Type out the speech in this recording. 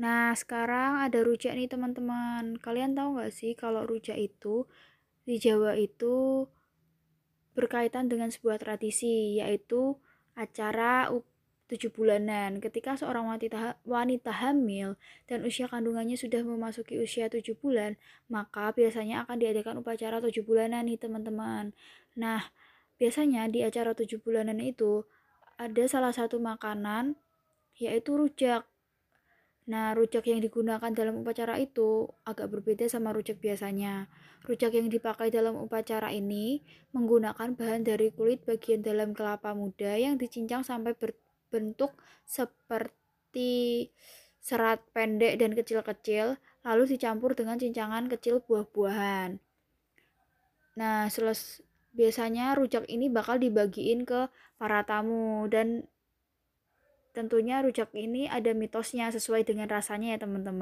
Nah, sekarang ada rujak nih teman-teman. Kalian tahu nggak sih kalau rujak itu di Jawa itu berkaitan dengan sebuah tradisi, yaitu acara tujuh bulanan. Ketika seorang wanita, wanita hamil dan usia kandungannya sudah memasuki usia tujuh bulan, maka biasanya akan diadakan upacara tujuh bulanan nih teman-teman. Nah, biasanya di acara tujuh bulanan itu ada salah satu makanan yaitu rujak. Nah, rujak yang digunakan dalam upacara itu agak berbeda sama rujak biasanya. Rujak yang dipakai dalam upacara ini menggunakan bahan dari kulit bagian dalam kelapa muda yang dicincang sampai berbentuk seperti serat pendek dan kecil-kecil, lalu dicampur dengan cincangan kecil buah-buahan. Nah, seles biasanya rujak ini bakal dibagiin ke para tamu dan tentunya rujak ini ada mitosnya sesuai dengan rasanya ya teman-teman